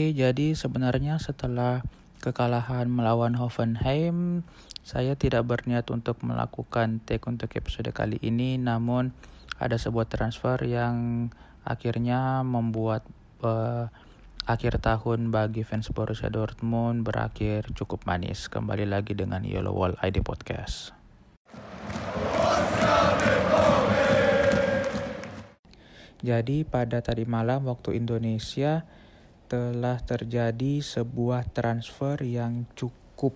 Oke, jadi sebenarnya setelah kekalahan melawan Hoffenheim, saya tidak berniat untuk melakukan take untuk episode kali ini, namun ada sebuah transfer yang akhirnya membuat uh, akhir tahun bagi fans Borussia Dortmund berakhir cukup manis. Kembali lagi dengan Yellow Wall ID Podcast. Jadi pada tadi malam waktu Indonesia telah terjadi sebuah transfer yang cukup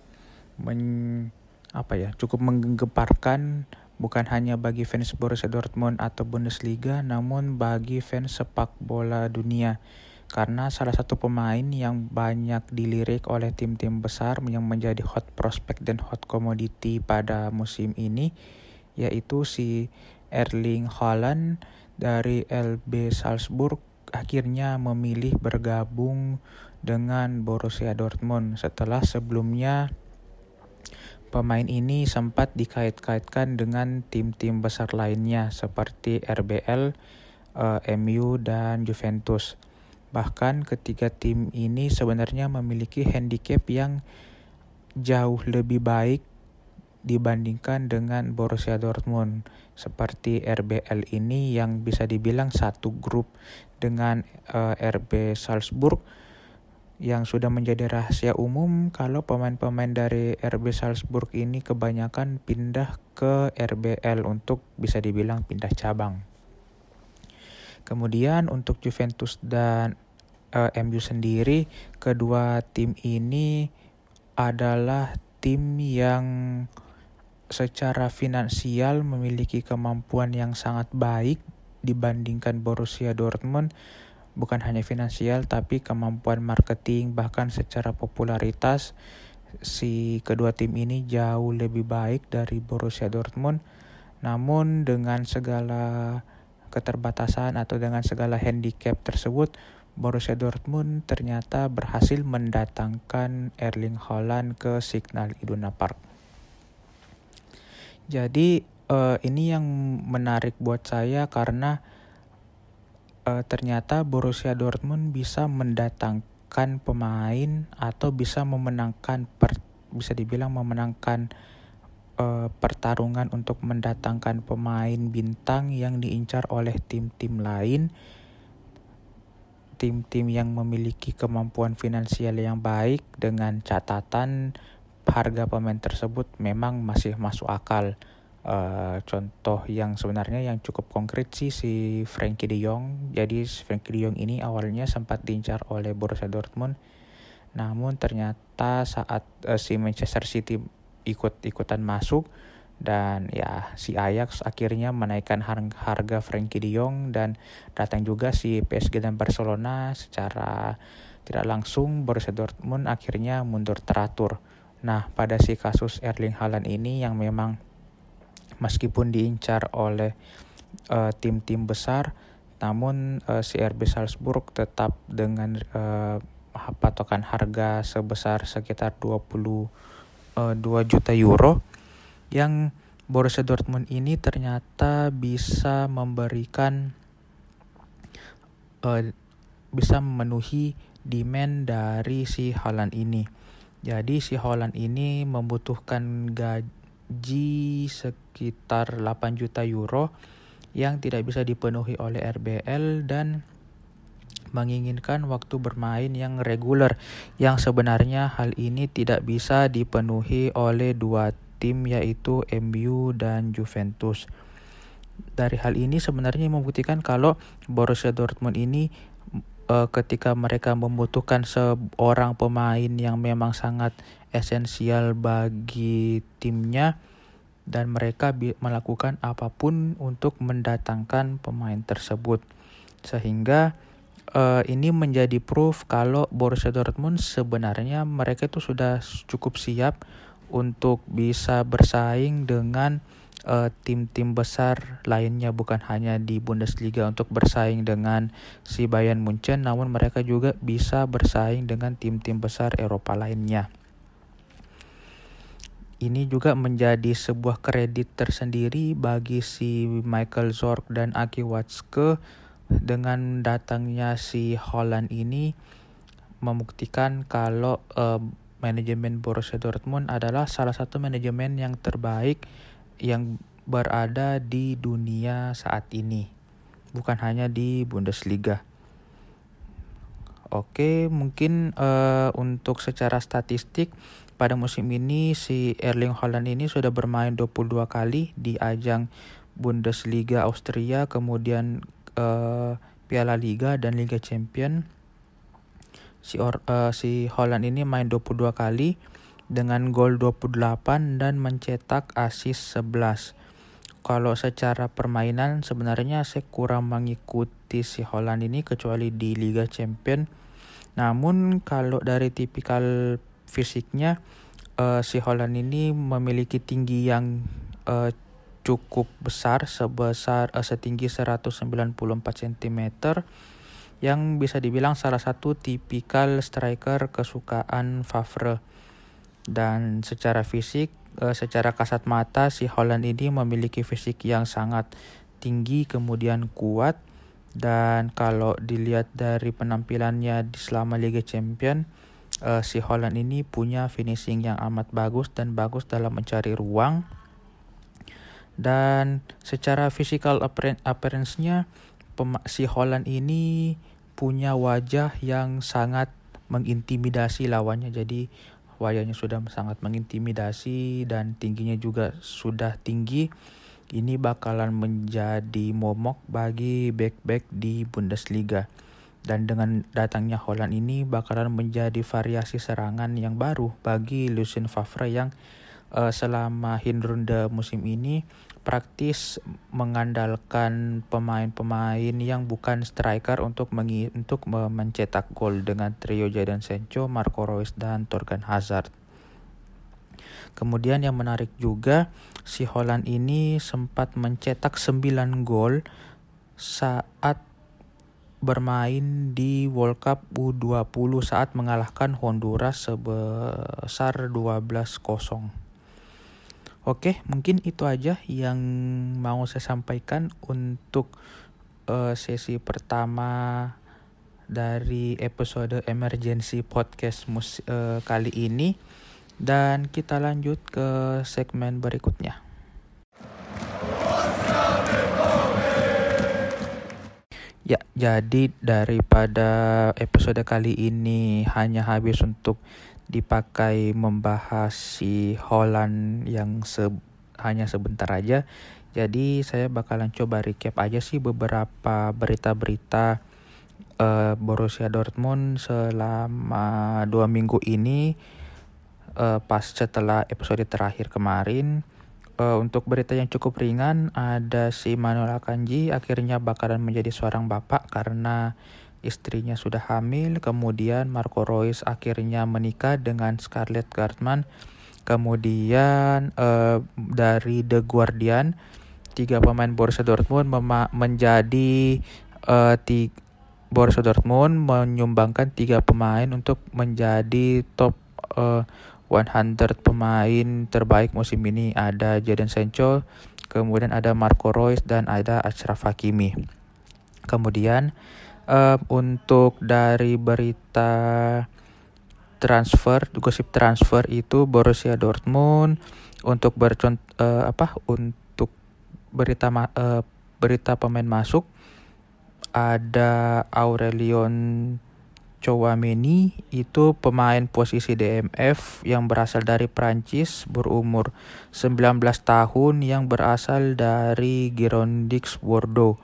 men, apa ya cukup menggemparkan bukan hanya bagi fans Borussia Dortmund atau Bundesliga namun bagi fans sepak bola dunia. Karena salah satu pemain yang banyak dilirik oleh tim-tim besar yang menjadi hot prospect dan hot commodity pada musim ini yaitu si Erling Haaland dari LB Salzburg akhirnya memilih bergabung dengan Borussia Dortmund setelah sebelumnya pemain ini sempat dikait-kaitkan dengan tim-tim besar lainnya seperti RBL, eh, MU dan Juventus. Bahkan ketiga tim ini sebenarnya memiliki handicap yang jauh lebih baik dibandingkan dengan Borussia Dortmund seperti RBL ini yang bisa dibilang satu grup dengan uh, eh, RB Salzburg yang sudah menjadi rahasia umum kalau pemain-pemain dari RB Salzburg ini kebanyakan pindah ke RBL untuk bisa dibilang pindah cabang. Kemudian untuk Juventus dan uh, eh, MU sendiri, kedua tim ini adalah tim yang secara finansial memiliki kemampuan yang sangat baik dibandingkan Borussia Dortmund bukan hanya finansial tapi kemampuan marketing bahkan secara popularitas si kedua tim ini jauh lebih baik dari Borussia Dortmund namun dengan segala keterbatasan atau dengan segala handicap tersebut Borussia Dortmund ternyata berhasil mendatangkan Erling Haaland ke Signal Iduna Park. Jadi uh, ini yang menarik buat saya karena uh, ternyata Borussia Dortmund bisa mendatangkan pemain atau bisa memenangkan per, bisa dibilang memenangkan uh, pertarungan untuk mendatangkan pemain bintang yang diincar oleh tim-tim lain tim-tim yang memiliki kemampuan finansial yang baik dengan catatan harga pemain tersebut memang masih masuk akal. Uh, contoh yang sebenarnya yang cukup konkret sih si Frankie De Jong. Jadi Frankie De Jong ini awalnya sempat diincar oleh Borussia Dortmund. Namun ternyata saat uh, si Manchester City ikut-ikutan masuk dan ya si Ajax akhirnya menaikkan harga Frankie De Jong dan datang juga si PSG dan Barcelona secara tidak langsung Borussia Dortmund akhirnya mundur teratur. Nah, pada si kasus Erling Haaland ini yang memang meskipun diincar oleh uh, tim-tim besar, namun uh, si RB Salzburg tetap dengan uh, patokan harga sebesar sekitar 22 juta euro yang Borussia Dortmund ini ternyata bisa memberikan uh, bisa memenuhi demand dari si Haaland ini. Jadi si Holland ini membutuhkan gaji sekitar 8 juta euro yang tidak bisa dipenuhi oleh RBL dan menginginkan waktu bermain yang reguler yang sebenarnya hal ini tidak bisa dipenuhi oleh dua tim yaitu MU dan Juventus. Dari hal ini sebenarnya membuktikan kalau Borussia Dortmund ini uh, ketika mereka membutuhkan seorang pemain yang memang sangat esensial bagi timnya dan mereka melakukan apa pun untuk mendatangkan pemain tersebut. Sehingga uh, ini menjadi proof kalau Borussia Dortmund sebenarnya mereka itu sudah cukup siap untuk bisa bersaing dengan uh, tim-tim besar lainnya bukan hanya di Bundesliga untuk bersaing dengan si Bayern Munchen namun mereka juga bisa bersaing dengan tim-tim besar Eropa lainnya. Ini juga menjadi sebuah kredit tersendiri bagi si Michael Zorc dan Aki Watzke dengan datangnya si Holland ini membuktikan kalau uh, manajemen Borussia Dortmund adalah salah satu manajemen yang terbaik yang berada di dunia saat ini, bukan hanya di Bundesliga. Oke, mungkin uh, untuk secara statistik pada musim ini si Erling Haaland ini sudah bermain 22 kali di ajang Bundesliga Austria, kemudian uh, Piala Liga dan Liga Champion. Si uh, si Holland ini main 22 kali dengan gol 28 dan mencetak assist 11. Kalau secara permainan sebenarnya saya kurang mengikuti si Holland ini kecuali di Liga Champion. Namun kalau dari tipikal fisiknya uh, si Holland ini memiliki tinggi yang uh, cukup besar sebesar uh, setinggi 194 cm yang bisa dibilang salah satu tipikal striker kesukaan Favre. Dan secara fisik uh, secara kasat mata si Holland ini memiliki fisik yang sangat tinggi kemudian kuat. Dan kalau dilihat dari penampilannya di selama Liga Champion uh, si Holland ini punya finishing yang amat bagus dan bagus dalam mencari ruang. Dan secara physical appearance-nya si Holland ini punya wajah yang sangat mengintimidasi lawannya. Jadi wajahnya sudah sangat mengintimidasi dan tingginya juga sudah tinggi ini bakalan menjadi momok bagi back-back di Bundesliga. Dan dengan datangnya Holland ini bakalan menjadi variasi serangan yang baru bagi Lucien Favre yang uh, selama Hinrunde musim ini praktis mengandalkan pemain-pemain yang bukan striker untuk mengi untuk mencetak gol dengan trio Jadon Sancho, Marco Reus dan Torgan Hazard. Kemudian yang menarik juga si Holland ini sempat mencetak 9 gol saat bermain di World Cup U20 saat mengalahkan Honduras sebesar 12-0. Oke, mungkin itu aja yang mau saya sampaikan untuk uh, sesi pertama dari episode emergency podcast mus uh, kali ini dan kita lanjut ke segmen berikutnya. Ya, jadi daripada episode kali ini hanya habis untuk dipakai membahas si Holland yang se hanya sebentar aja. Jadi saya bakalan coba recap aja sih beberapa berita-berita uh, Borussia Dortmund selama dua minggu ini uh, pas setelah episode terakhir kemarin. Uh, untuk berita yang cukup ringan ada si Manuel Akanji akhirnya bakalan menjadi seorang bapak karena istrinya sudah hamil, kemudian Marco Reus akhirnya menikah dengan Scarlett Gartman. Kemudian uh, dari The Guardian, tiga pemain Borussia Dortmund menjadi uh, ti Borussia Dortmund menyumbangkan tiga pemain untuk menjadi top uh, eh, 100 pemain terbaik musim ini. Ada Jadon Sancho, kemudian ada Marco Reus dan ada Achraf Hakimi. Kemudian uh, untuk dari berita transfer, gosip transfer itu Borussia Dortmund untuk bercont uh, apa untuk berita uh, berita pemain masuk ada Aurelion Chouameni itu pemain posisi DMF yang berasal dari Prancis berumur 19 tahun yang berasal dari Girondins Bordeaux.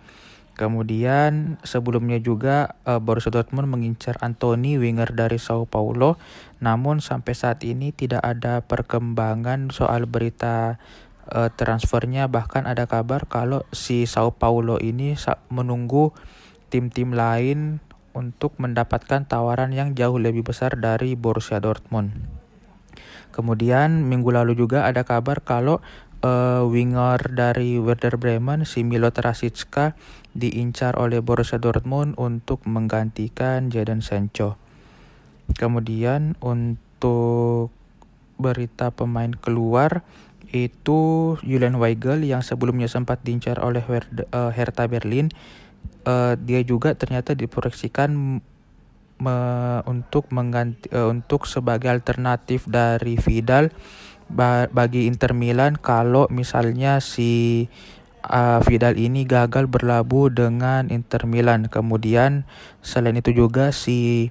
Kemudian sebelumnya juga uh, Borussia Dortmund mengincar Anthony winger dari Sao Paulo, namun sampai saat ini tidak ada perkembangan soal berita uh, transfernya bahkan ada kabar kalau si Sao Paulo ini menunggu tim-tim lain untuk mendapatkan tawaran yang jauh lebih besar dari Borussia Dortmund. Kemudian minggu lalu juga ada kabar kalau uh, winger dari Werder Bremen si Milot Rasicka diincar oleh Borussia Dortmund untuk menggantikan Jadon Sancho. Kemudian untuk berita pemain keluar itu Julian Weigel yang sebelumnya sempat diincar oleh Hertha Berlin. Uh, dia juga ternyata diproyeksikan me, untuk mengganti uh, untuk sebagai alternatif dari Vidal bagi Inter Milan kalau misalnya si uh, Vidal ini gagal berlabuh dengan Inter Milan. Kemudian selain itu juga si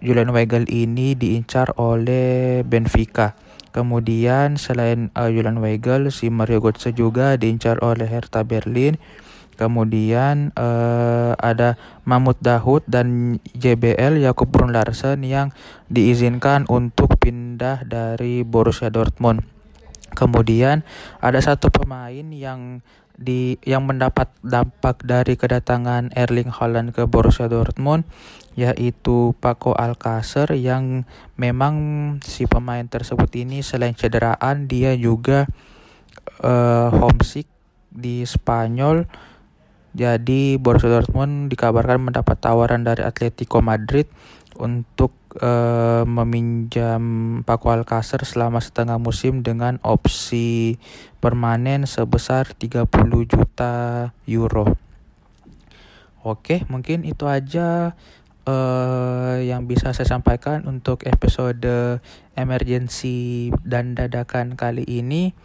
Julian Weigel ini diincar oleh Benfica. Kemudian selain uh, Julian Weigel, si Mario Götze juga diincar oleh Hertha Berlin. Kemudian uh, ada Mahmud Dahoud dan JBL Jakub Brun Larsen yang diizinkan untuk pindah dari Borussia Dortmund. Kemudian ada satu pemain yang di yang mendapat dampak dari kedatangan Erling Haaland ke Borussia Dortmund yaitu Paco Alcacer yang memang si pemain tersebut ini selain cederaan dia juga uh, homesick di Spanyol jadi Borussia Dortmund dikabarkan mendapat tawaran dari Atletico Madrid untuk uh, meminjam Paco Alcacer selama setengah musim dengan opsi permanen sebesar 30 juta euro. Oke, mungkin itu aja uh, yang bisa saya sampaikan untuk episode emergency dan dadakan kali ini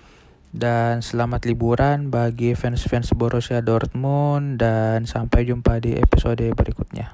dan selamat liburan bagi fans-fans Borussia Dortmund dan sampai jumpa di episode berikutnya.